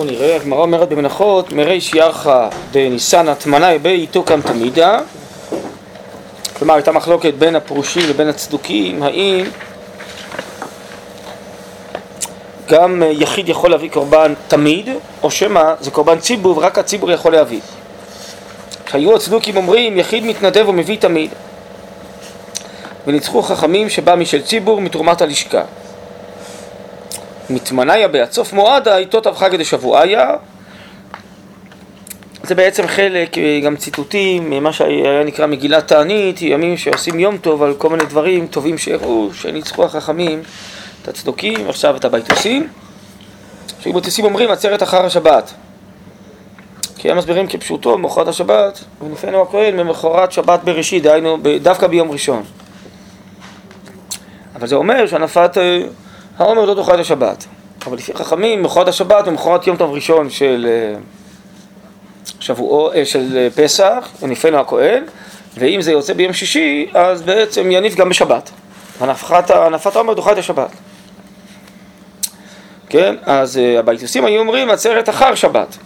בואו נראה, הגמרא אומרת במנחות, מריש ירחא דניסן הטמנה בעיתו קם תמידה. כלומר הייתה מחלוקת בין הפרושים לבין הצדוקים האם גם יחיד יכול להביא קורבן תמיד או שמא זה קורבן ציבור ורק הציבור יכול להביא. כשהיו הצדוקים אומרים יחיד מתנדב ומביא תמיד. וניצחו חכמים שבא משל ציבור מתרומת הלשכה מתמניה בעצוף מועדה איתו תבחה כדי שבועיה. זה בעצם חלק, גם ציטוטים, מה שהיה נקרא מגילת תענית, ימים שעושים יום טוב על כל מיני דברים טובים שהראו, שניצחו החכמים את הצדוקים, עכשיו את הביתוסים. שבביתוסים אומרים עצרת אחר השבת. כי הם מסבירים כפשוטו, ממחרת השבת, ונפנו הכהן ממחרת שבת בראשית, דהיינו דווקא ביום ראשון. אבל זה אומר שהנפת העומר לא דוחה את השבת, אבל לפי חכמים, מחרת השבת ומחרת יום טוב ראשון של אה, שבועו, אה, של אה, פסח, יניפנו הכהן, ואם זה יוצא ביום שישי, אז בעצם יניף גם בשבת. הנפת, העומר דוחה את השבת. כן, אז הביתוסים היו אומרים עצרת אחר שבת.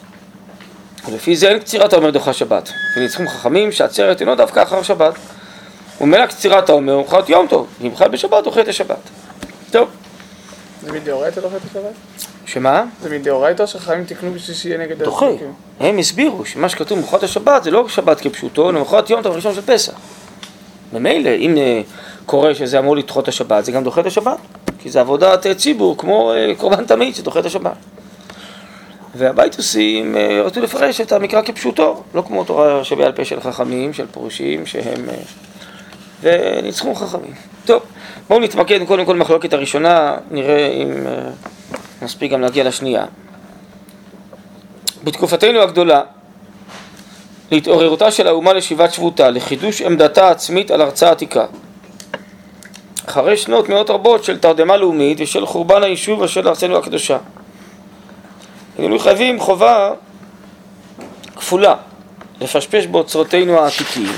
ולפי זה אין קצירת העומר דוחה שבת. וניצחים חכמים שעצרת אינו דווקא אחר שבת. ומילא קצירת העומר הוא מחרת יום טוב, אם חל בשבת דוחה את השבת. טוב. זה מדאורייתא דוחה את השבת? שמה? זה מדאורייתא שחייבים תקנו בשביל שיהיה נגד דוחה. הם הסבירו שמה שכתוב במחרת השבת זה לא שבת כפשוטו, אלא מחרת יום טוב ראשון של פסח. ממילא, אם אה, קורה שזה אמור לדחות את השבת, זה גם דוחה את השבת. כי זה עבודת אה, ציבור, כמו אה, קורבן תמיד שדוחה את השבת. והבייטוסים רצו לפרש את המקרא כפשוטו, לא כמו תורה שבעל פה של חכמים, של פרושים, שהם... וניצחו חכמים. טוב. בואו נתמקד קודם כל במחלוקת הראשונה, נראה אם uh, נספיק גם להגיע לשנייה. בתקופתנו הגדולה, להתעוררותה של האומה לשיבת שבותה, לחידוש עמדתה העצמית על ארצה עתיקה. אחרי שנות מאות רבות של תרדמה לאומית ושל חורבן היישוב ושל ארצנו הקדושה. היינו חייבים חובה כפולה, לפשפש באוצרותינו העתיקים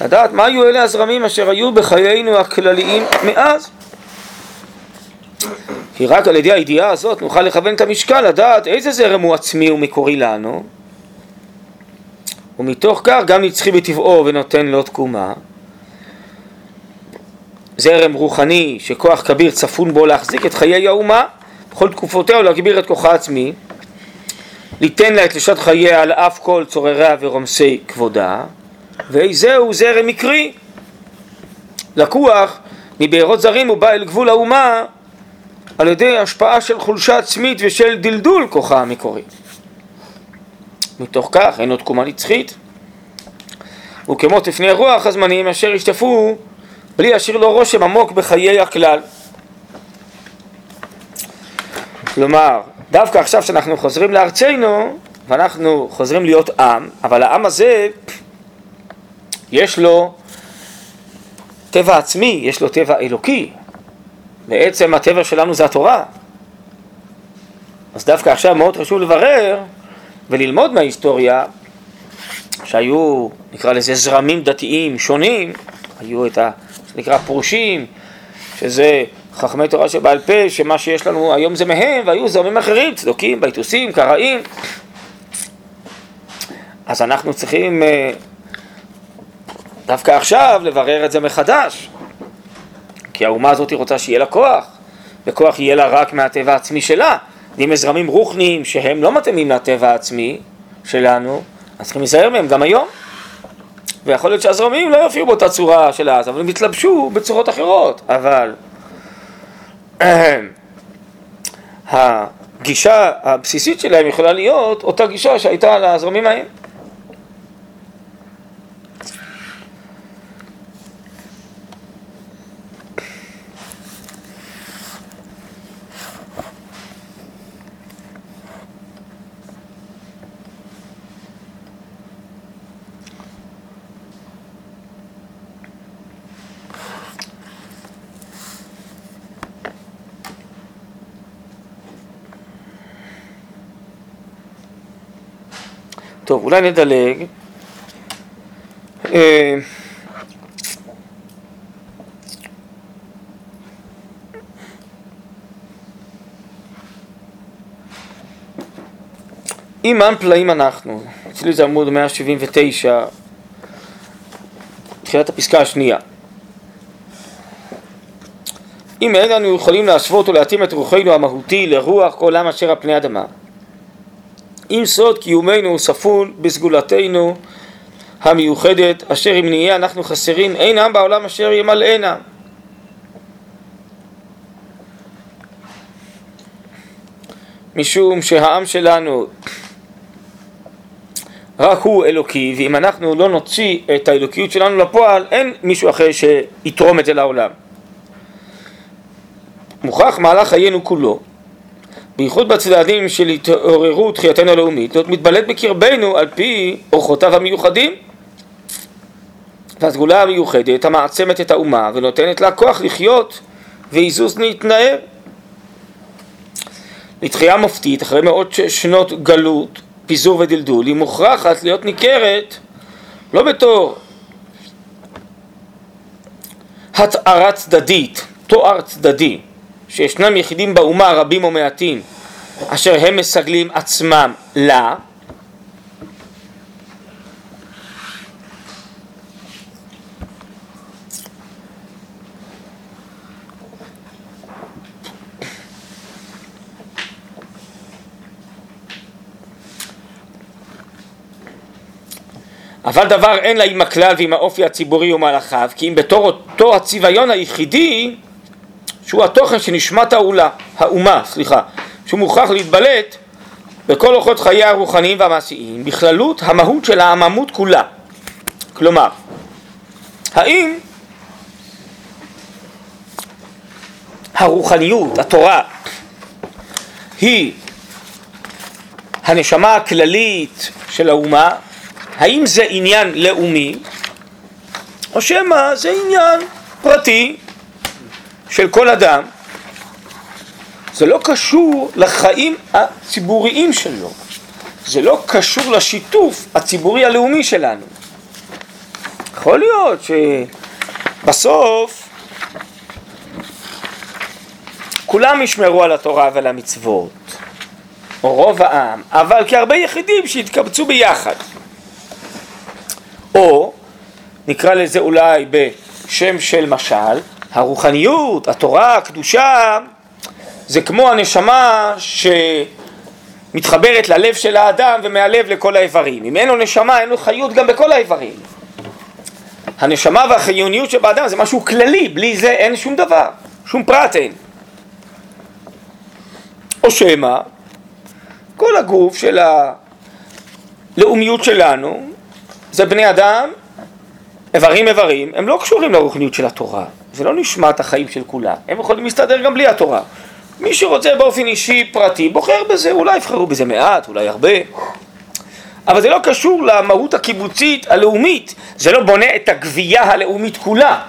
לדעת מה היו אלה הזרמים אשר היו בחיינו הכלליים מאז. כי רק על ידי הידיעה הזאת נוכל לכוון את המשקל לדעת איזה זרם הוא עצמי ומקורי לנו. ומתוך כך גם נצחי בטבעו ונותן לו תקומה. זרם רוחני שכוח כביר צפון בו להחזיק את חיי האומה בכל תקופותיה ולהגביר את כוחה עצמי. ליתן לה את לשת חייה על אף כל צורריה ורומסי כבודה ואיזהו זרם מקרי, לקוח מבארות זרים ובא אל גבול האומה על ידי השפעה של חולשה עצמית ושל דלדול כוחה המקורי. מתוך כך אין עוד תקומה נצחית. וכמו תפני רוח הזמנים אשר ישטפו בלי להשאיר לו רושם עמוק בחיי הכלל. כלומר, דווקא עכשיו שאנחנו חוזרים לארצנו ואנחנו חוזרים להיות עם, אבל העם הזה יש לו טבע עצמי, יש לו טבע אלוקי. בעצם הטבע שלנו זה התורה. אז דווקא עכשיו מאוד חשוב לברר וללמוד מההיסטוריה שהיו, נקרא לזה זרמים דתיים שונים, היו את ה... שנקרא פרושים, שזה חכמי תורה שבעל פה, שמה שיש לנו היום זה מהם, והיו זרמים אחרים, צדוקים, ביתוסים, קראים. אז אנחנו צריכים אה, דווקא עכשיו לברר את זה מחדש. כי האומה הזאת רוצה שיהיה לה כוח, וכוח יהיה לה רק מהטבע העצמי שלה. ואם יש זרמים רוחניים שהם לא מתאימים לטבע העצמי שלנו, אז צריכים להיזהר מהם גם היום. ויכול להיות שהזרמים לא יופיעו באותה צורה של אז, אבל הם יתלבשו בצורות אחרות. אבל הגישה הבסיסית שלהם יכולה להיות אותה גישה שהייתה לזרמים ההם. טוב, אולי נדלג. אה, אם עם פלאים אנחנו, אצלי זה עמוד 179, תחילת הפסקה השנייה. אם אין לנו יכולים להשוות ולהתאים את רוחנו המהותי לרוח כל עם אשר על פני אדמה. אם סוד קיומנו ספון בסגולתנו המיוחדת, אשר אם נהיה אנחנו חסרים, אין עם בעולם אשר ימלאנה. משום שהעם שלנו רק הוא אלוקי, ואם אנחנו לא נוציא את האלוקיות שלנו לפועל, אין מישהו אחר שיתרום את זה לעולם. מוכרח מהלך חיינו כולו, בייחוד בצדדים של התעוררות תחייתנו הלאומית, להיות מתבלט בקרבנו על פי אורחותיו המיוחדים. והסגולה המיוחדת המעצמת את האומה ונותנת לה כוח לחיות והיזוז להתנער. לתחייה מופתית, אחרי מאות שנות גלות, פיזור ודלדול, היא מוכרחת להיות ניכרת לא בתור התארה צדדית, תואר צדדי, שישנם יחידים באומה, רבים או מעטים, אשר הם מסגלים עצמם לה, אבל דבר אין לה עם הכלל ועם האופי הציבורי ומהלכיו, כי אם בתור אותו הצביון היחידי, שהוא התוכן של נשמת האולה, האומה, סליחה, שהוא מוכרח להתבלט בכל אורחות חייה הרוחניים והמעשיים, בכללות המהות של העממות כולה. כלומר, האם הרוחניות, התורה, היא הנשמה הכללית של האומה, האם זה עניין לאומי, או שמא זה עניין פרטי של כל אדם. זה לא קשור לחיים הציבוריים שלו, זה לא קשור לשיתוף הציבורי הלאומי שלנו. יכול להיות שבסוף כולם ישמרו על התורה ועל המצוות, או רוב העם, אבל כהרבה יחידים שהתקבצו ביחד. או נקרא לזה אולי בשם של משל, הרוחניות, התורה, הקדושה, זה כמו הנשמה שמתחברת ללב של האדם ומהלב לכל האיברים. אם אין לו נשמה, אין לו חיות גם בכל האיברים. הנשמה והחיוניות שבאדם זה משהו כללי, בלי זה אין שום דבר, שום פרט אין. או שמא, כל הגוף של הלאומיות שלנו זה בני אדם, איברים איברים, הם לא קשורים לרוחניות של התורה, זה לא נשמת החיים של כולם, הם יכולים להסתדר גם בלי התורה. מי שרוצה באופן אישי פרטי בוחר בזה, אולי יבחרו בזה מעט, אולי הרבה. אבל זה לא קשור למהות הקיבוצית הלאומית, זה לא בונה את הגבייה הלאומית כולה.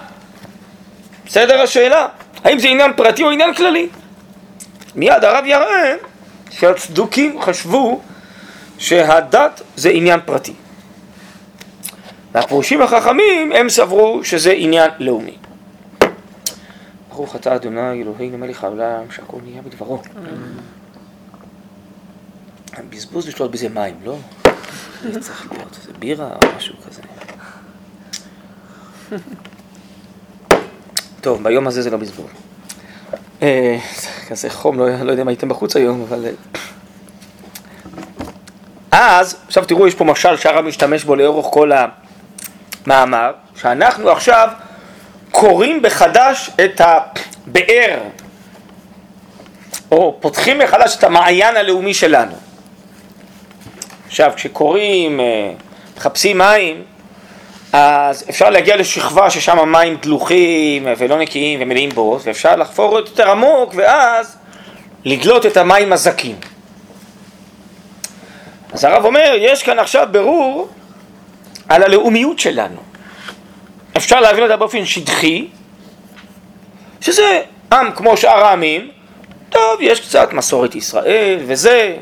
בסדר השאלה? האם זה עניין פרטי או עניין כללי? מיד הרב יראה שהצדוקים חשבו שהדת זה עניין פרטי. והפרושים החכמים הם סברו שזה עניין לאומי. ברוך אתה אדוני אלוהינו מלך העולם שהכל נהיה בדברו. בזבוז לשלוט בזה מים, לא? זה צריך להיות, זה בירה או משהו כזה. טוב, ביום הזה זה לא בזבוז. אה, כזה חום, לא, לא יודע אם הייתם בחוץ היום, אבל... אה, אז, עכשיו תראו, יש פה משל שהרב משתמש בו לאורך כל המאמר, שאנחנו עכשיו קוראים בחדש את הבאר, או פותחים מחדש את המעיין הלאומי שלנו. עכשיו, כשקוראים, אה, מחפשים מים, אז אפשר להגיע לשכבה ששם המים דלוחים ולא נקיים ומלאים בוס, ואפשר לחפור יותר עמוק ואז לדלות את המים הזכים. אז הרב אומר, יש כאן עכשיו ברור על הלאומיות שלנו. אפשר להבין אותה באופן שטחי, שזה עם כמו שאר העמים, טוב, יש קצת מסורת ישראל וזה,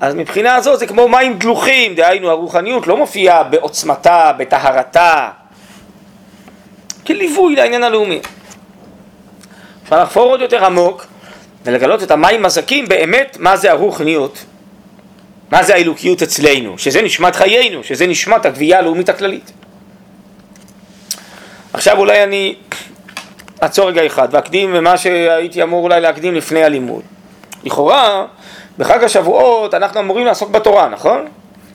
אז מבחינה הזו זה כמו מים דלוחים, דהיינו הרוחניות לא מופיעה בעוצמתה, בטהרתה, כליווי לעניין הלאומי. אפשר לחפור עוד יותר עמוק ולגלות את המים הזכים באמת מה זה הרוחניות, מה זה האלוקיות אצלנו? שזה נשמת חיינו, שזה נשמת הגבייה הלאומית הכללית. עכשיו אולי אני אעצור רגע אחד ואקדים ממה שהייתי אמור אולי להקדים לפני הלימוד. לכאורה, בחג השבועות אנחנו אמורים לעסוק בתורה, נכון?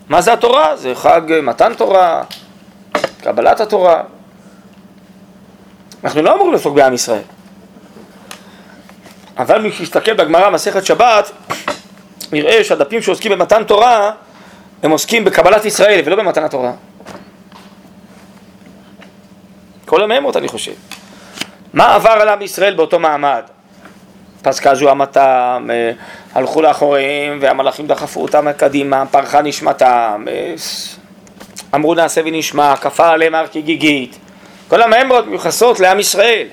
מה זה התורה? זה חג מתן תורה, קבלת התורה. אנחנו לא אמורים לעסוק בעם ישראל. אבל מי שיסתכל בגמרא מסכת שבת, נראה שהדפים שעוסקים במתן תורה, הם עוסקים בקבלת ישראל ולא במתן התורה. כל המהמות אני חושב. מה עבר על עם ישראל באותו מעמד? פסקה זוהמתם, אה, הלכו לאחוריהם והמלאכים דחפו אותם קדימה, פרחה נשמתם, אה, אמרו נעשה ונשמע, כפה עליהם הר כגיגית. כל המהמות מיוחסות לעם ישראל.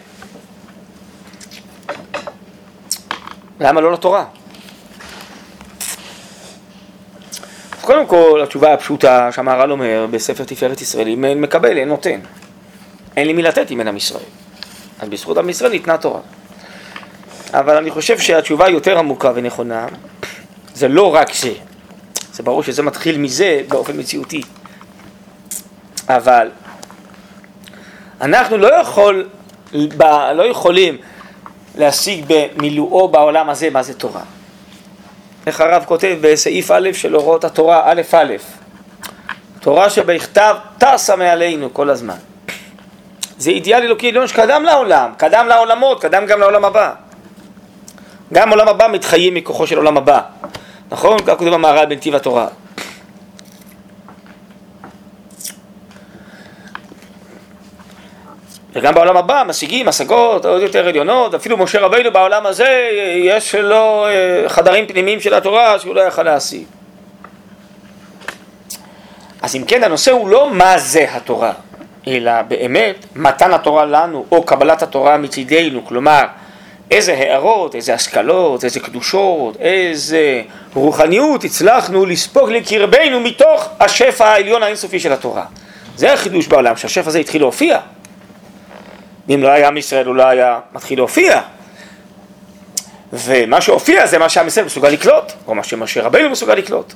למה לא לתורה? קודם כל, התשובה הפשוטה שהמהר"ל אומר בספר תפארת ישראל, אם אין מקבל, אין נותן. אין לי מי לתת אם אין עם ישראל. אז בזכות עם ישראל ניתנה תורה. אבל אני חושב שהתשובה יותר עמוקה ונכונה, זה לא רק זה. זה ברור שזה מתחיל מזה באופן מציאותי. אבל אנחנו לא, יכול, לא יכולים להשיג במילואו בעולם הזה מה זה תורה. איך הרב כותב בסעיף א' של הוראות התורה, א' א', תורה שבכתב טסה מעלינו כל הזמן. זה אידיאל אלוקי עליון שקדם לעולם, קדם לעולמות, קדם גם לעולם הבא. גם עולם הבא מתחיים מכוחו של עולם הבא. נכון? כך כותב המהר"ל בנתיב התורה. וגם בעולם הבא משיגים השגות עוד יותר עליונות, אפילו משה רבינו בעולם הזה יש לו אה, חדרים פנימיים של התורה שהוא לא יכל להשיג. אז אם כן הנושא הוא לא מה זה התורה, אלא באמת מתן התורה לנו או קבלת התורה מצידנו, כלומר איזה הערות, איזה השכלות, איזה קדושות, איזה רוחניות הצלחנו לספוג לקרבנו מתוך השפע העליון האינסופי של התורה. זה החידוש בעולם, שהשפע הזה התחיל להופיע. אם לא היה עם ישראל הוא לא היה מתחיל להופיע. ומה שהופיע זה מה שעם ישראל מסוגל לקלוט, או מה שמשה רבינו מסוגל לקלוט.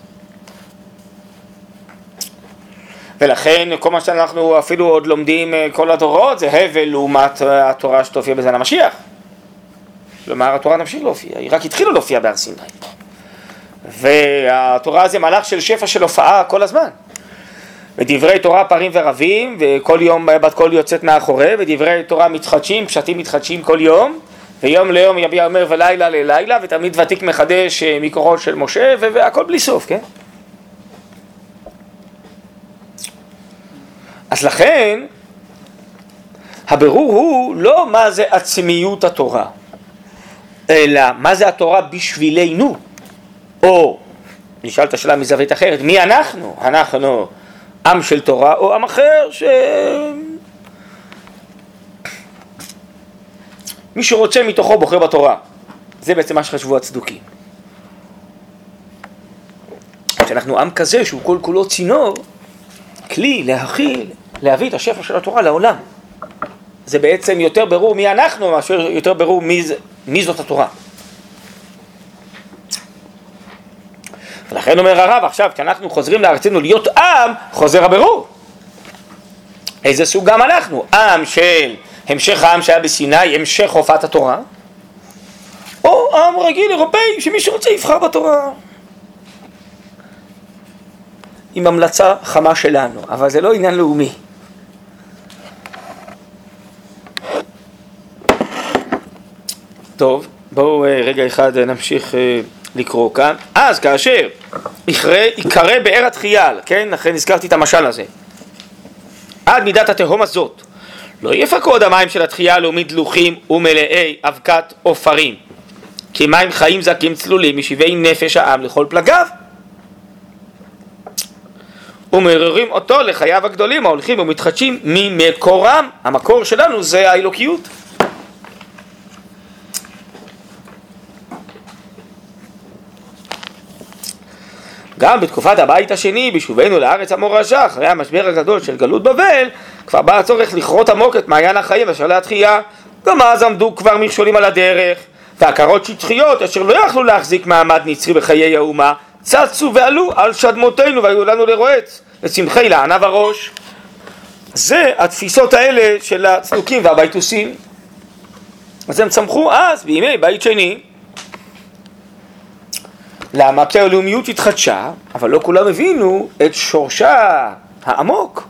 ולכן כל מה שאנחנו אפילו עוד לומדים אה, כל הדורות זה הבל לעומת אה, התורה שתופיע בזמן המשיח. כלומר התורה תמשיך להופיע, היא רק התחילה להופיע בהר סיני. והתורה זה מהלך של שפע של הופעה כל הזמן. ודברי תורה פרים ורבים, וכל יום בת קול יוצאת מאחורי, ודברי תורה מתחדשים, פשטים מתחדשים כל יום, ויום ליום יביע אומר ולילה ללילה, ותמיד ותיק מחדש אה, מכוחו של משה, והכל בלי סוף, כן? אז לכן, הבירור הוא לא מה זה עצמיות התורה, אלא מה זה התורה בשבילנו, או נשאל את השאלה מזווית אחרת, מי אנחנו? אנחנו עם של תורה או עם אחר ש... מי שרוצה מתוכו בוחר בתורה. זה בעצם מה שחשבו הצדוקים. כשאנחנו עם כזה שהוא כל כולו צינור, כלי להכיל, להביא את השפע של התורה לעולם. זה בעצם יותר ברור מי אנחנו מאשר יותר ברור מי, מי זאת התורה. ולכן אומר הרב עכשיו, כשאנחנו חוזרים לארצנו להיות עם, חוזר הבירור. איזה סוג גם אנחנו? עם של המשך העם שהיה בסיני, המשך הופעת התורה, או עם רגיל אירופאי שמי שרוצה יבחר בתורה. עם המלצה חמה שלנו, אבל זה לא עניין לאומי. טוב, בואו אה, רגע אחד נמשיך אה, לקרוא כאן. אז כאשר יקרא באר התחייל, כן? לכן הזכרתי את המשל הזה. עד מידת התהום הזאת לא יפקו עוד המים של התחייה הלאומית דלוחים ומלאי אבקת עופרים כי מים חיים זכים צלולים משבעי נפש העם לכל פלגיו ומעוררים אותו לחייו הגדולים ההולכים ומתחדשים ממקורם המקור שלנו זה האלוקיות גם בתקופת הבית השני, בשובנו לארץ המורשה, אחרי המשבר הגדול של גלות בבל, כבר בא הצורך לכרות עמוק את מעיין החיים אשר להתחייה. גם אז עמדו כבר מכשולים על הדרך, והכרות שטחיות אשר לא יכלו להחזיק מעמד נצחי בחיי האומה, צצו ועלו על שדמותינו והיו לנו לרועץ, לצמחי לענה וראש. זה התפיסות האלה של הצדוקים והבייטוסים. אז הם צמחו אז, בימי בית שני. למה? כי הלאומיות התחדשה, אבל לא כולם הבינו את שורשה העמוק,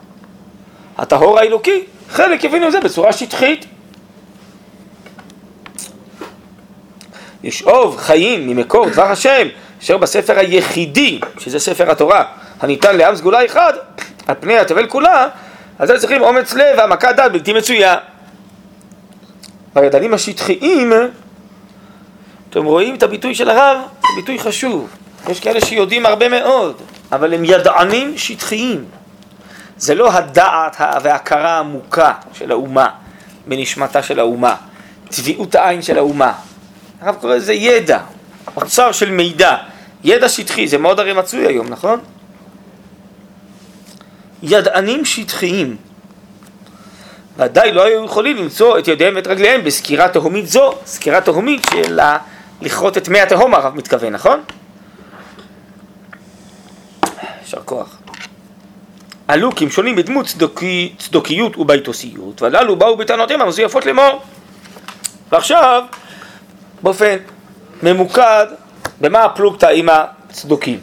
הטהור האלוקי. חלק הבינו את זה בצורה שטחית. לשאוב חיים ממקור דבר השם, אשר בספר היחידי, שזה ספר התורה, הניתן לעם סגולה אחד, על פני התבל כולה, אז הם צריכים אומץ לב והעמקת דעת בלתי מצויה. בידענים השטחיים, אתם רואים את הביטוי של הרב? זה ביטוי חשוב. יש כאלה שיודעים הרבה מאוד, אבל הם ידענים שטחיים. זה לא הדעת וההכרה העמוקה של האומה, בנשמתה של האומה, צביעות העין של האומה. הרב קורא לזה ידע, אוצר של מידע, ידע שטחי, זה מאוד הרי מצוי היום, נכון? ידענים שטחיים. ודאי לא היו יכולים למצוא את ידיהם ואת רגליהם בסקירה תהומית זו, סקירה תהומית של לכרות את מי התהום הרב מתכוון, נכון? יישר כוח. עלו כמשונים בדמות צדוקי, צדוקיות וביתוסיות, והללו באו בטענותיהם המזויפות לאמור. ועכשיו, באופן ממוקד, במה הפלוגתא עם הצדוקים?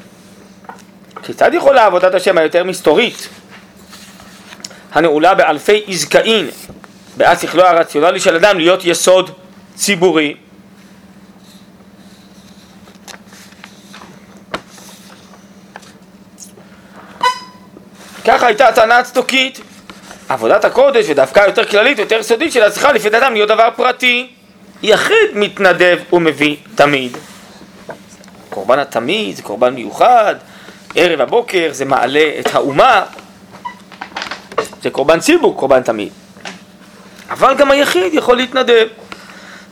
כיצד יכולה עבודת השם היותר מסתורית, הנעולה באלפי עזקאין, בעד שכלו הרציונלי של אדם להיות יסוד ציבורי? ככה הייתה הטענה הצדוקית. עבודת הקודש ודווקא יותר כללית ויותר סודית שלה צריכה לפי דעתם להיות דבר פרטי. יחיד מתנדב ומביא תמיד. קורבן התמיד זה קורבן מיוחד, ערב הבוקר זה מעלה את האומה, זה קורבן ציבור, קורבן תמיד. אבל גם היחיד יכול להתנדב.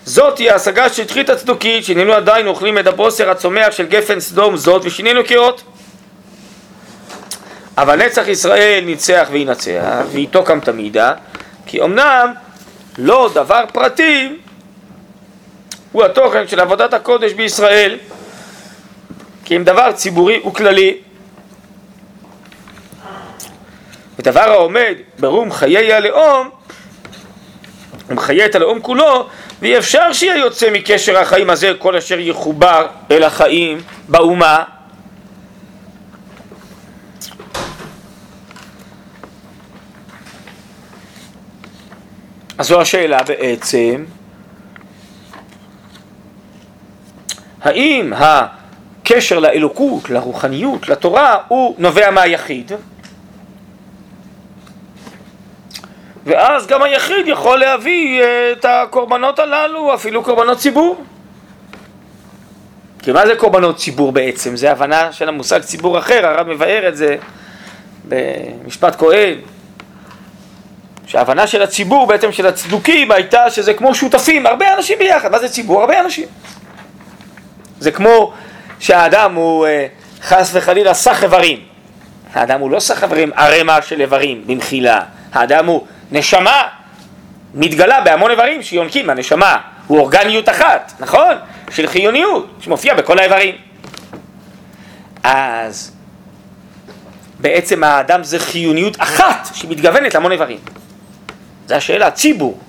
זאת היא ההשגה השטחית הצדוקית, שהננו עדיין אוכלים את הבוסר הצומח של גפן סדום זאת ושינינו קהות. אבל נצח ישראל ניצח וינצח, ואיתו קם תמידה, כי אמנם לא דבר פרטי הוא התוכן של עבודת הקודש בישראל, כי אם דבר ציבורי וכללי. ודבר העומד ברום חיי הלאום, ומחיה את הלאום כולו, ואי אפשר שיהיה יוצא מקשר החיים הזה כל אשר יחובר אל החיים באומה. אז זו השאלה בעצם, האם הקשר לאלוקות, לרוחניות, לתורה, הוא נובע מהיחיד? ואז גם היחיד יכול להביא את הקורבנות הללו, אפילו קורבנות ציבור. כי מה זה קורבנות ציבור בעצם? זה הבנה של המושג ציבור אחר, הרב מבאר את זה במשפט כהן, שההבנה של הציבור בעצם של הצדוקים הייתה שזה כמו שותפים, הרבה אנשים ביחד, מה זה ציבור? הרבה אנשים. זה כמו שהאדם הוא אה, חס וחלילה סך איברים. האדם הוא לא סך איברים ערימה של איברים במחילה, האדם הוא נשמה מתגלה בהמון איברים שיונקים, הנשמה הוא אורגניות אחת, נכון? של חיוניות, שמופיע בכל האיברים. אז בעצם האדם זה חיוניות אחת שמתגוונת להמון איברים. זו השאלה, ציבור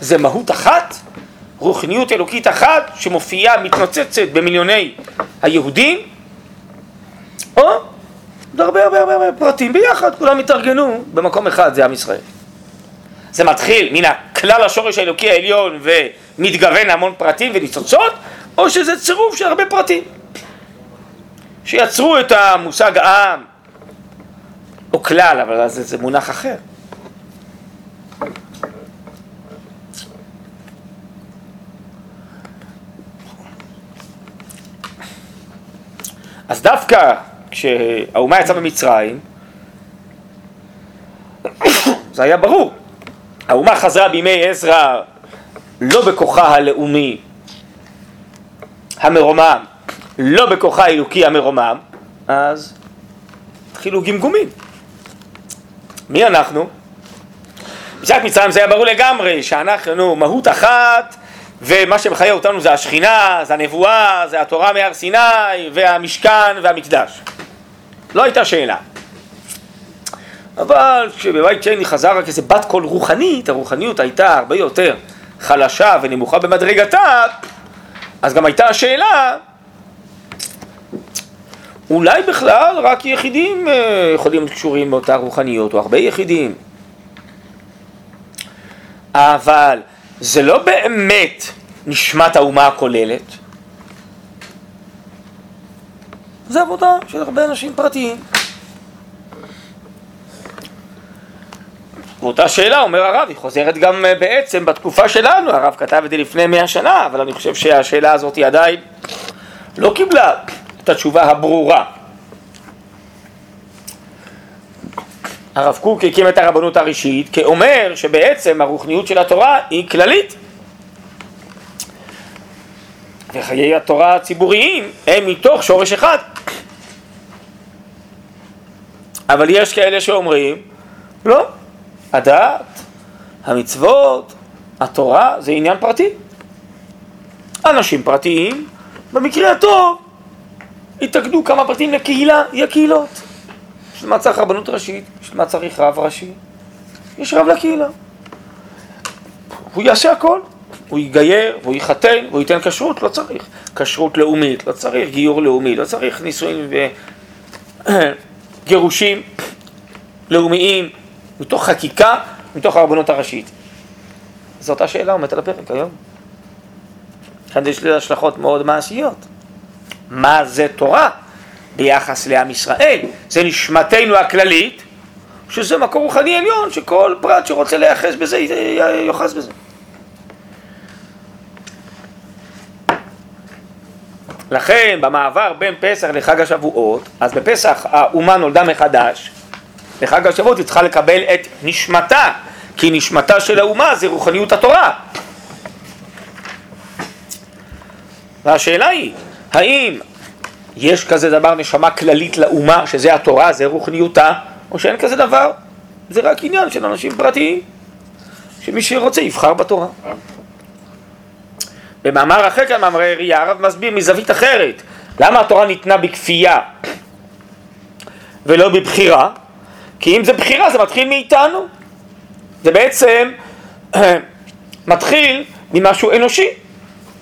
זה מהות אחת, רוחניות אלוקית אחת שמופיעה, מתנוצצת במיליוני היהודים, או זה הרבה הרבה הרבה פרטים ביחד, כולם התארגנו במקום אחד, זה עם ישראל. זה מתחיל מן הכלל השורש האלוקי העליון ומתגוון להמון פרטים וניצוצות, או שזה צירוף של הרבה פרטים. שיצרו את המושג עם, או כלל, אבל זה, זה מונח אחר. אז דווקא כשהאומה יצאה ממצרים, זה היה ברור. האומה חזרה בימי עזרא לא בכוחה הלאומי המרומם, לא בכוחה האלוקי המרומם, אז התחילו גמגומים. מי אנחנו? ביציאת מצרים זה היה ברור לגמרי שאנחנו מהות אחת ומה שמחיה אותנו זה השכינה, זה הנבואה, זה התורה מהר סיני, והמשכן והמקדש. לא הייתה שאלה. אבל כשבבית שני חזר רק איזה בת קול רוחנית, הרוחניות הייתה הרבה יותר חלשה ונמוכה במדרגתה, אז גם הייתה השאלה, אולי בכלל רק יחידים אה, יכולים להיות קשורים באותה רוחניות, או הרבה יחידים. אבל זה לא באמת נשמת האומה הכוללת. זה עבודה של הרבה אנשים פרטיים. ואותה שאלה, אומר הרב, היא חוזרת גם אה, בעצם בתקופה שלנו, הרב כתב את זה לפני מאה שנה, אבל אני חושב שהשאלה הזאת עדיין לא קיבלה את התשובה הברורה. הרב קוק הקים את הרבנות הראשית כאומר שבעצם הרוחניות של התורה היא כללית. וחיי התורה הציבוריים הם מתוך שורש אחד. אבל יש כאלה שאומרים, לא, הדת, המצוות, התורה זה עניין פרטי. אנשים פרטיים, במקרה הטוב, יתאגדו כמה פרטים לקהילה, היא הקהילות. בשביל מה צריך רבנות ראשית? בשביל מה צריך רב ראשי? יש רב לקהילה. הוא יעשה הכל. הוא יגייר, והוא יחתן, והוא ייתן כשרות, לא צריך. כשרות לאומית, לא צריך גיור לאומי, לא צריך נישואים וגירושים לאומיים, מתוך חקיקה, מתוך הרבנות הראשית. זו אותה שאלה עומדת על הפרק היום. כאן יש לי השלכות מאוד מעשיות. מה זה תורה ביחס לעם ישראל? זה נשמתנו הכללית, שזה מקור רוחני עליון, שכל פרט שרוצה להיאחז בזה, יאחז בזה. לכן במעבר בין פסח לחג השבועות, אז בפסח האומה נולדה מחדש, בחג השבועות היא צריכה לקבל את נשמתה, כי נשמתה של האומה זה רוחניות התורה. והשאלה היא, האם יש כזה דבר נשמה כללית לאומה, שזה התורה, זה רוחניותה, או שאין כזה דבר? זה רק עניין של אנשים פרטיים, שמי שרוצה יבחר בתורה. במאמר אחר כאן, מאמרי ראייה, הרב מסביר מזווית אחרת, למה התורה ניתנה בכפייה ולא בבחירה? כי אם זה בחירה זה מתחיל מאיתנו. זה בעצם מתחיל ממשהו אנושי,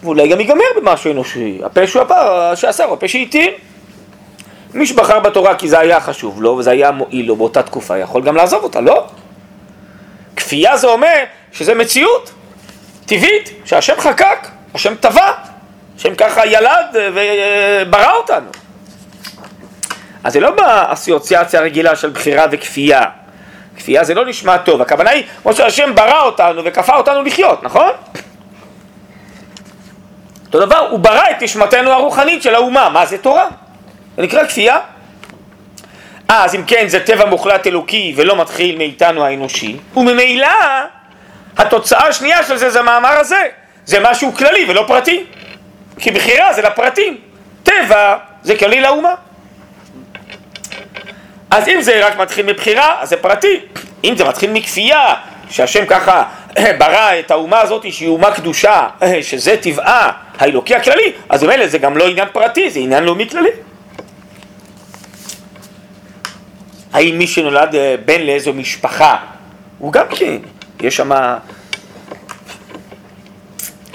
ואולי גם ייגמר במשהו אנושי. הפה שהוא הפר שעשה, הוא הפה שהתיר. מי שבחר בתורה כי זה היה חשוב לו וזה היה מועיל לו באותה תקופה, יכול גם לעזוב אותה, לא? כפייה זה אומר שזה מציאות טבעית, שהשם חקק, השם טבע, השם ככה ילד וברא אותנו. אז זה לא באסוציאציה הרגילה של בחירה וכפייה. כפייה זה לא נשמע טוב, הכוונה היא כמו שהשם ברא אותנו וכפה אותנו לחיות, נכון? אותו דבר, הוא ברא את נשמתנו הרוחנית של האומה, מה זה תורה? זה נקרא כפייה. אז אם כן זה טבע מוחלט אלוקי ולא מתחיל מאיתנו האנושי, וממילא התוצאה השנייה של זה זה המאמר הזה, זה משהו כללי ולא פרטי, כי בחירה זה לפרטים, טבע זה כללי לאומה. אז אם זה רק מתחיל מבחירה, אז זה פרטי. אם זה מתחיל מכפייה, שהשם ככה ברא את האומה הזאת שהיא אומה קדושה, שזה טבעה האלוקי הכללי, אז במילא זה גם לא עניין פרטי, זה עניין לאומי כללי. האם מי שנולד אה, בן לאיזו משפחה, הוא גם כן, יש שם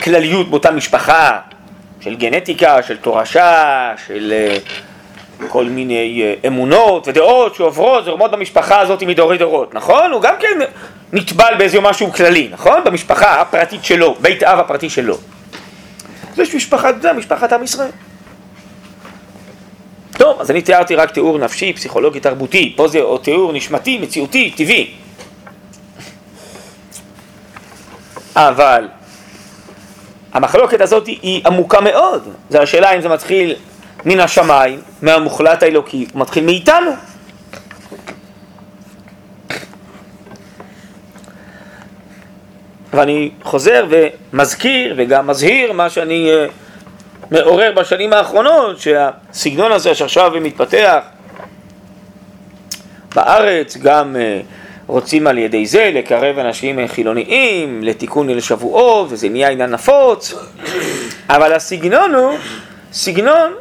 כלליות באותה משפחה של גנטיקה, של תורשה, של אה, כל מיני אה, אמונות ודעות שעוברות, זורמות במשפחה הזאת מדורי דורות, נכון? הוא גם כן נטבל באיזה משהו כללי, נכון? במשפחה הפרטית שלו, בית אב הפרטי שלו. יש משפחת, זה משפחת עם ישראל. טוב, אז אני תיארתי רק תיאור נפשי, פסיכולוגי, תרבותי, פה זה תיאור נשמתי, מציאותי, טבעי. אבל המחלוקת הזאת היא עמוקה מאוד, זו השאלה אם זה מתחיל מן השמיים, מהמוחלט האלוקי, הוא מתחיל מאיתנו. ואני חוזר ומזכיר וגם מזהיר מה שאני uh, מעורר בשנים האחרונות, שהסגנון הזה שעכשיו מתפתח בארץ, גם uh, רוצים על ידי זה לקרב אנשים חילוניים לתיקון ליל שבועות, וזה נהיה עניין נפוץ, אבל הסגנון הוא סגנון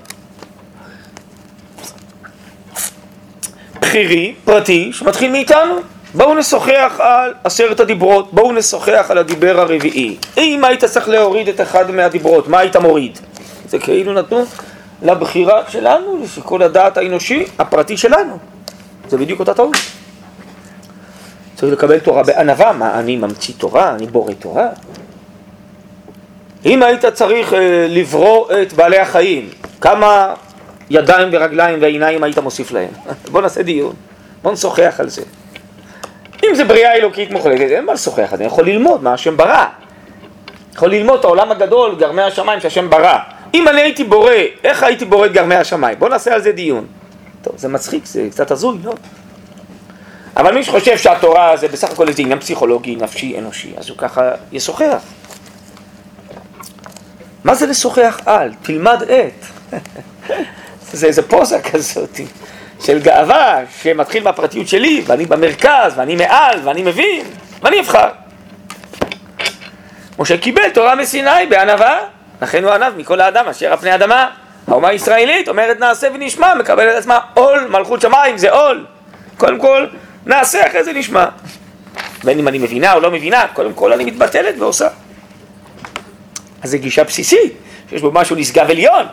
בכירי, פרטי, שמתחיל מאיתנו. בואו נשוחח על עשרת הדיברות, בואו נשוחח על הדיבר הרביעי. אם היית צריך להוריד את אחד מהדיברות, מה היית מוריד? זה כאילו נתנו לבחירה שלנו, לשיקול הדעת האנושי, הפרטי שלנו. זה בדיוק אותה טעות. צריך לקבל תורה בענווה, מה אני ממציא תורה, אני בורא תורה. אם היית צריך אה, לברוא את בעלי החיים, כמה ידיים ורגליים ועיניים היית מוסיף להם? בוא נעשה דיון, בוא נשוחח על זה. אם זה בריאה אלוקית מוחלטת, אין מה לשוחח, אני יכול ללמוד מה השם ברא. יכול ללמוד את העולם הגדול, גרמי השמיים שהשם ברא. אם אני הייתי בורא, איך הייתי בורא את גרמי השמיים? בוא נעשה על זה דיון. טוב, זה מצחיק, זה קצת הזוי, לא? אבל מי שחושב שהתורה זה בסך הכל איזה עניין פסיכולוגי, נפשי, אנושי, אז הוא ככה ישוחח. מה זה לשוחח על? תלמד את. זה איזה פוזה כזאת של גאווה שמתחיל מהפרטיות שלי, ואני במרכז, ואני מעל, ואני מבין, ואני אבחר. משה קיבל תורה מסיני בענווה, לכן הוא ענב מכל האדם אשר על פני אדמה. האומה הישראלית אומרת נעשה ונשמע, מקבלת על עצמה עול, מלכות שמיים זה עול. קודם כל נעשה, אחרי זה נשמע. בין אם אני מבינה או לא מבינה, קודם כל אני מתבטלת ועושה. אז זו גישה בסיסית, שיש בו משהו נשגב עליון,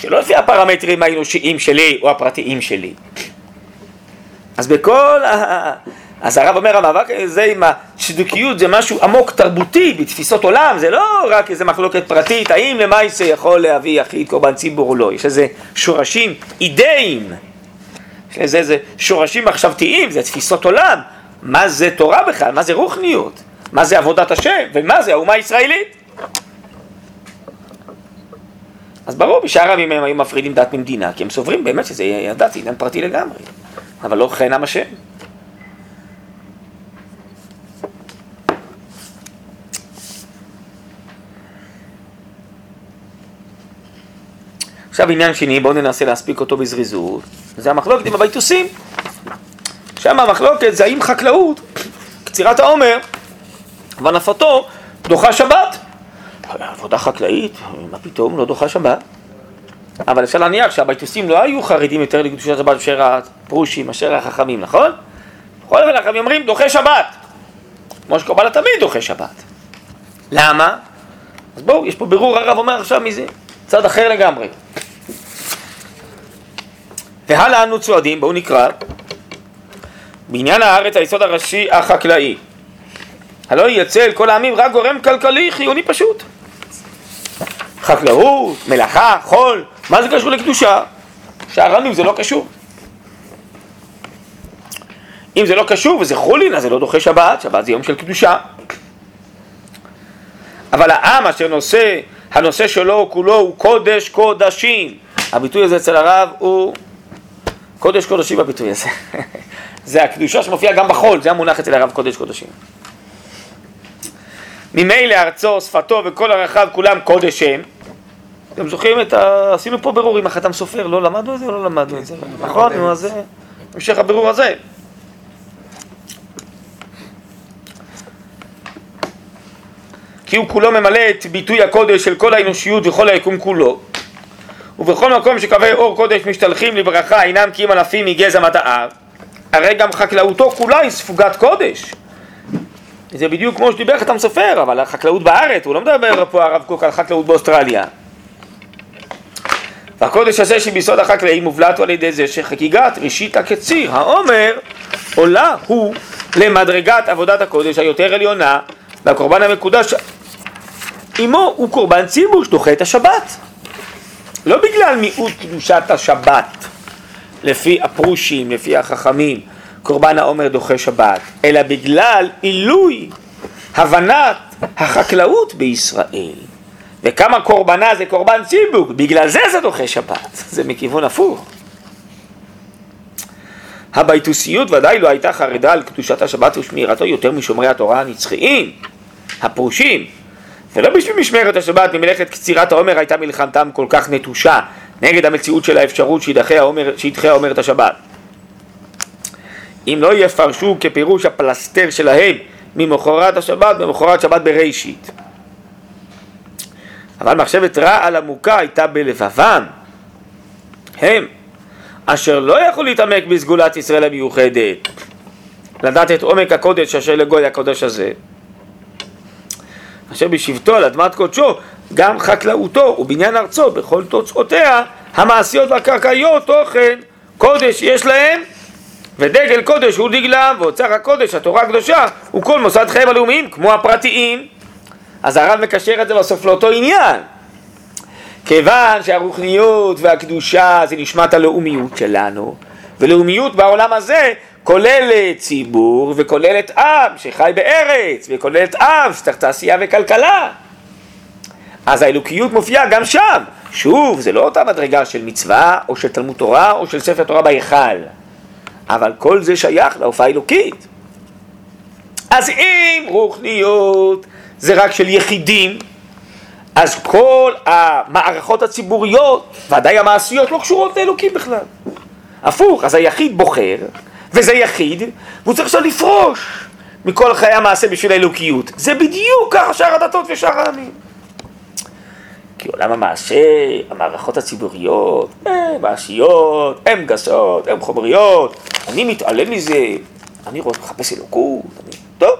שלא לפי הפרמטרים האנושיים שלי או הפרטיים שלי. אז בכל ה... אז הרב אומר המאבק הזה עם הצדוקיות זה משהו עמוק תרבותי בתפיסות עולם, זה לא רק איזה מחלוקת פרטית, האם למעשה יכול להביא יחיד קורבן ציבור או לא, יש איזה שורשים אידאיים, יש איזה, איזה שורשים מחשבתיים, זה תפיסות עולם, מה זה תורה בכלל, מה זה רוחניות, מה זה עבודת השם? ומה זה האומה הישראלית. אז ברור, בשאר הימים הם היו מפרידים דת ממדינה, כי הם סוברים באמת שזה הדת, זה עניין פרטי לגמרי, אבל לא כן עם השם. עכשיו עניין שני, בואו ננסה להספיק אותו בזריזות, זה המחלוקת עם הביתוסים. שם המחלוקת זה האם חקלאות, קצירת העומר, והנפתו דוחה שבת. עבודה חקלאית, מה פתאום, לא דוחה שבת. אבל אפשר להניח שהביתוסים לא היו חרדים יותר לקדושת שבת מאשר הפרושים, מאשר החכמים, נכון? בכל אופן החכמים אומרים דוחה שבת, כמו שקורבן תמיד דוחה שבת. למה? אז בואו, יש פה בירור, הרב אומר עכשיו מזה, צד אחר לגמרי. והלאה אנו צועדים, בואו נקרא, בעניין הארץ היסוד הראשי החקלאי. הלא יצא אל כל העמים רק גורם כלכלי חיוני פשוט. חקלאות, מלאכה, חול, מה זה קשור לקדושה? שאר העמים זה לא קשור. אם זה לא קשור וזה חולין, אז זה לא דוחה שבת, שבת זה יום של קדושה. אבל העם אשר נושא, הנושא שלו כולו הוא קודש קודשים. הביטוי הזה אצל הרב הוא קודש קודשים הביטוי הזה. זה הקדושה שמופיעה גם בחול, זה המונח אצל הרב קודש קודשים. ממילא ארצו, שפתו וכל ערכיו כולם קודש הם. אתם זוכרים את ה... עשינו פה בירור עם החתם סופר, לא למדנו את זה או לא למדנו את זה? נכון, נו, אז זה המשך הבירור הזה. כי הוא כולו ממלא את ביטוי הקודש של כל האנושיות וכל היקום כולו. ובכל מקום שקווי אור קודש משתלחים לברכה אינם כי אם אלפים מגזע מדעיו, הרי גם חקלאותו כולה היא ספוגת קודש. זה בדיוק כמו שדיבר חתם סופר, אבל החקלאות בארץ, הוא לא מדבר פה הרב קוק על חקלאות באוסטרליה. והקודש הזה שביסוד החקלאים מובלט על ידי זה שחגיגת ראשית הקציר, העומר, עולה הוא למדרגת עבודת הקודש היותר עליונה, והקורבן המקודש עמו הוא קורבן ציבור שדוחה את השבת. לא בגלל מיעוט קדושת השבת, לפי הפרושים, לפי החכמים, קורבן העומר דוחה שבת, אלא בגלל עילוי הבנת החקלאות בישראל. וכמה קורבנה זה קורבן ציבור, בגלל זה זה דוחה שבת, זה מכיוון הפוך. הביתוסיות ודאי לא הייתה חרדה על קדושת השבת ושמירתו יותר משומרי התורה הנצחיים, הפרושים, ולא בשביל משמרת השבת ממלאכת קצירת העומר הייתה מלחמתם כל כך נטושה נגד המציאות של האפשרות שידחה העומר, את השבת. אם לא יפרשו כפירוש הפלסטר שלהם ממחרת השבת במחרת שבת בראשית. אבל מחשבת רעל עמוקה הייתה בלבבם. הם, אשר לא יכלו להתעמק בסגולת ישראל המיוחדת, לדעת את עומק הקודש אשר לגוי הקודש הזה, אשר בשבתו על אדמת קודשו, גם חקלאותו ובניין ארצו בכל תוצאותיה המעשיות והקרקעיות תוכן קודש יש להם ודגל קודש הוא דגלם ואוצר הקודש התורה הקדושה הוא כל מוסד חייהם הלאומיים כמו הפרטיים אז הרב מקשר את זה בסוף לאותו עניין. כיוון שהרוחניות והקדושה זה נשמת הלאומיות שלנו ולאומיות בעולם הזה כוללת ציבור וכוללת עם שחי בארץ וכוללת עם שצריך תעשייה וכלכלה. אז האלוקיות מופיעה גם שם. שוב, זה לא אותה מדרגה של מצווה או של תלמוד תורה או של ספר תורה בהיכל. אבל כל זה שייך להופעה האלוקית. אז אם רוחניות זה רק של יחידים אז כל המערכות הציבוריות, ודאי המעשיות, לא קשורות לאלוקים בכלל. הפוך, אז היחיד בוחר, וזה יחיד, והוא צריך עכשיו לפרוש מכל חיי המעשה בשביל האלוקיות. זה בדיוק ככה שאר הדתות ושאר העמים. כי עולם המעשה, המערכות הציבוריות, הן מעשיות, הן גסות, הן חומריות, אני מתעלם מזה, אני לחפש אלוקות, אני... טוב.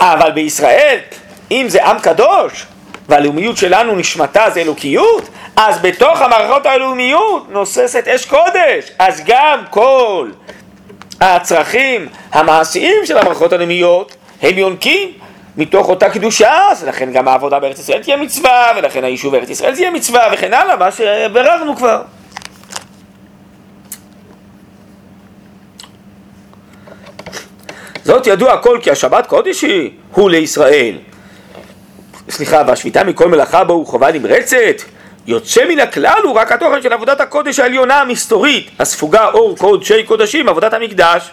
אבל בישראל, אם זה עם קדוש, והלאומיות שלנו נשמתה זה אלוקיות, אז בתוך המערכות הלאומיות נוססת אש קודש, אז גם כל הצרכים המעשיים של המערכות הלאומיות הם יונקים מתוך אותה קדושה, לכן גם העבודה בארץ ישראל תהיה מצווה, ולכן היישוב בארץ ישראל תהיה מצווה, וכן הלאה, מה שביררנו כבר. זאת ידוע הכל כי השבת קודש היא, הוא לישראל. סליחה, והשביתה מכל מלאכה בו הוא חובה נמרצת. יוצא מן הכלל הוא רק התוכן של עבודת הקודש העליונה המסתורית, הספוגה אור קודשי קודשים, עבודת המקדש.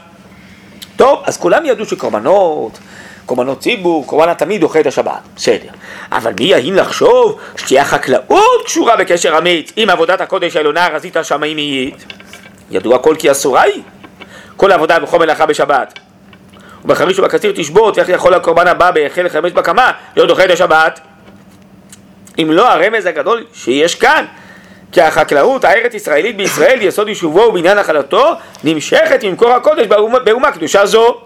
טוב, אז כולם ידעו שקורבנות, קורבנות ציבור, קורבן התמיד דוחה את השבת, בסדר. אבל מי יהין לחשוב שתהיה החקלאות קשורה בקשר אמיץ עם עבודת הקודש העליונה הרזית השמאימית? ידוע כל כי אסורה היא. כל עבודה בכל מלאכה בשבת. ובחריש ובקציר תשבות, ואיך יכול הקורבן הבא בהחל לחמש בקמה להיות דוחה את השבת? אם לא הרמז הגדול שיש כאן, כי החקלאות הארץ ישראלית בישראל, יסוד יישובו ובניין נחלתו, נמשכת ממקור הקודש באומה, באומה קדושה זו.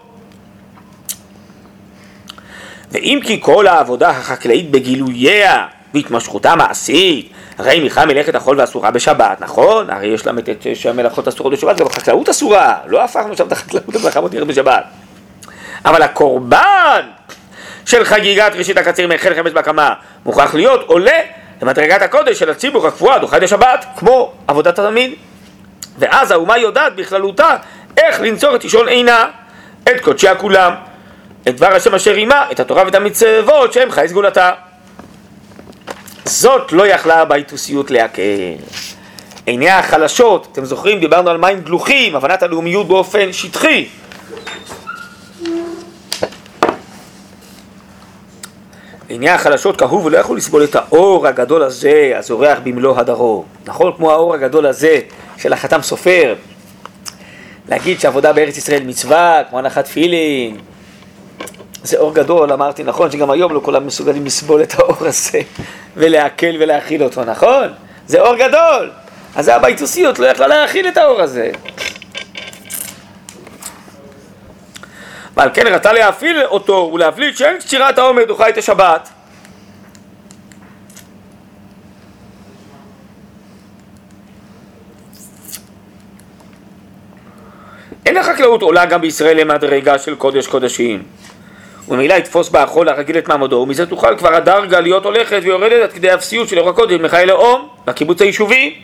ואם כי כל העבודה החקלאית בגילוייה והתמשכותה מעשית, הרי מיכל מלאכת החול ואסורה בשבת, נכון? הרי יש להם את שהמלאכות אסורות בשבת, גם החקלאות אסורה, לא הפכנו שם את החקלאות למלאכה מותרת בשבת. אבל הקורבן של חגיגת ראשית הקציר מהחל חמש בהקמה מוכרח להיות עולה למדרגת הקודש של הציבור הקבועה דוחה השבת, כמו עבודת התלמיד. ואז האומה יודעת בכללותה איך לנצור את אישון עינה, את קודשיה כולם, את דבר השם אשר עימה, את התורה ואת המצוות שהם חי סגולתה. זאת לא יכלה הביתוסיות להקל. עיניה החלשות, אתם זוכרים, דיברנו על מים דלוחים, הבנת הלאומיות באופן שטחי. עיני החלשות קהו ולא יכלו לסבול את האור הגדול הזה הזורח במלוא הדרום. נכון? כמו האור הגדול הזה של החתם סופר. להגיד שעבודה בארץ ישראל מצווה, כמו הנחת תפילין. זה אור גדול, אמרתי נכון שגם היום לא כולם מסוגלים לסבול את האור הזה ולעכל ולהכיל אותו, נכון? זה אור גדול. אז הביתוסיות לא יכלה להכיל את האור הזה. ועל כן רצה להפעיל אותו ולהבליט שאין שירת העומר דוחה את השבת. אין החקלאות עולה גם בישראל למדרגה של קודש קודשים. וממילא יתפוס בה החול הרגיל את מעמדו, ומזה תוכל כבר הדרגה להיות הולכת ויורדת עד כדי אפסיות של אור הקודש מחיי לאום, לקיבוץ היישובי.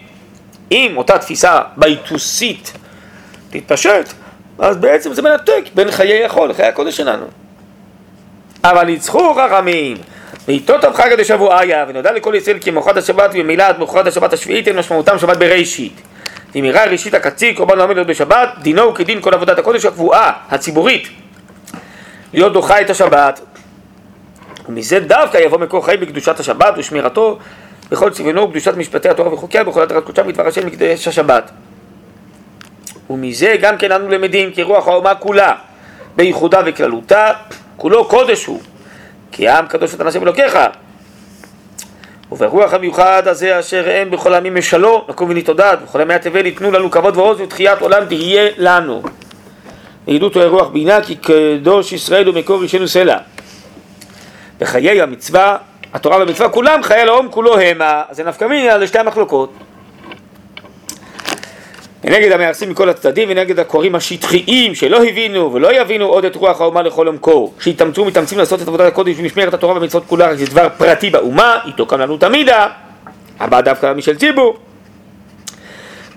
אם אותה תפיסה ביתוסית תתפשט, אז בעצם זה מנתק בין חיי החול לחיי הקודש שלנו. אבל ניצחו חכמים, ואיתו טוב חגא דשבועיה, ונודע לכל ישראל כי מאוחד השבת וממילא עד מאוחד השבת השביעית אין משמעותם שבת בראשית. אם יראה ראשית הקציר קורבן לא עומד להיות בשבת, דינו הוא כדין כל עבודת הקודש הקבועה, הציבורית, להיות דוחה את השבת. ומזה דווקא יבוא מקור חיים בקדושת השבת ושמירתו בכל צביונו וקדושת משפטי התורה וחוקיה בכל התרת קודשה מדבר השם מקדש השבת. ומזה גם כן אנו למדים כי רוח האומה כולה, בייחודה וכללותה, כולו קודש הוא, כי העם קדוש אתה נשם אלוקיך. וברוח המיוחד הזה אשר אין בכל העמים משלו, נקום ונתעודד, בכל ימי התבל ייתנו לנו כבוד ועוז ותחיית עולם תהיה לנו. ועידות הוא רוח בינה כי קדוש ישראל ומקור אישנו סלע. בחיי המצווה, התורה והמצווה כולם חיי הלאום כולו המה, זה נפקא מינה לשתי המחלוקות. ונגד המהרסים מכל הצדדים ונגד הקוראים השטחיים שלא הבינו ולא יבינו עוד את רוח האומה לכל עומקו. שהתאמצו ומתאמצים לעשות את עבודת הקודש ומשמרת התורה והמצוות כולה רק זה דבר פרטי באומה איתו קם לנו תמידה. הבא דווקא משל ציבור.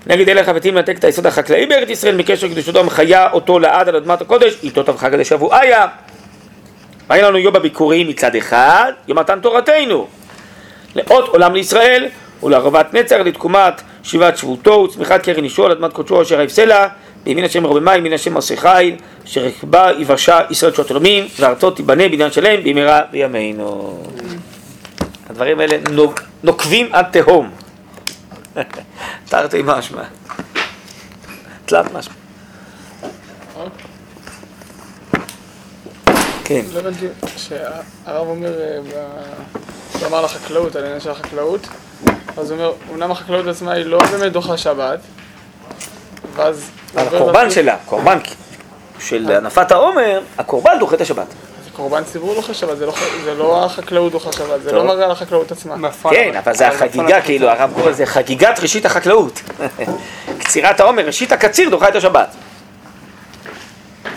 נגד אלה החפצים לנתק את היסוד החקלאי בארץ ישראל מקשר קדושתו המחיה אותו לעד על אדמת הקודש איתו תבחר כדי שבועיה והיה לנו יום הביקורים מצד אחד יום מתן תורתנו. לאות עולם לישראל ולערבת נצר לתקומת שיבת שבותו וצמיחת קרן אישו על אדמת קודשו אשר היפסלה בימין השם הרבה מים, בימין השם מעשה חיל אשר יקבע יבשה ישראל שעות עולמים וארצות תיבנה בניין שלם במהרה בימינו. הדברים האלה נוק- נוקבים עד תהום. תרתי משמע. תלת משמע. כן. לא הבנתי שהרב אומר, אה, הוא אמר על החקלאות, על העניין של החקלאות, אז הוא אומר, אמנם החקלאות עצמה היא לא באמת דוחה שבת, ואז... על הקורבן שלה, קורבן של הנפת העומר, הקורבן דוחה את השבת. זה קורבן ציבור דוחה שבת, זה לא זה לא החקלאות דוחה שבת, זה. לא מראה על החקלאות עצמה. כן, אבל זה החגיגה, כאילו, הרב קורא לזה חגיגת ראשית החקלאות. קצירת העומר, ראשית הקציר דוחה את השבת.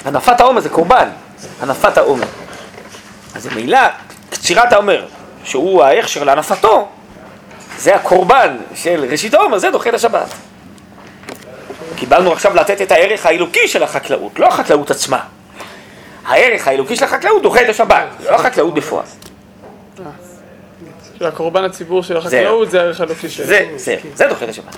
הנפת העומר זה קורבן, הנפת העומר. אז ממילא, קצירת העומר, שהוא ההכשר להנפתו, זה הקורבן של ראשית העומר, זה דוחה את השבת. קיבלנו עכשיו לתת את הערך האלוקי של החקלאות, לא החקלאות עצמה. הערך האלוקי של החקלאות דוחה את השבת, לא החקלאות בפועל. של הקורבן הציבור של החקלאות זה הערך האלוקי שלו. זה, זה, זה דוחה את השבת.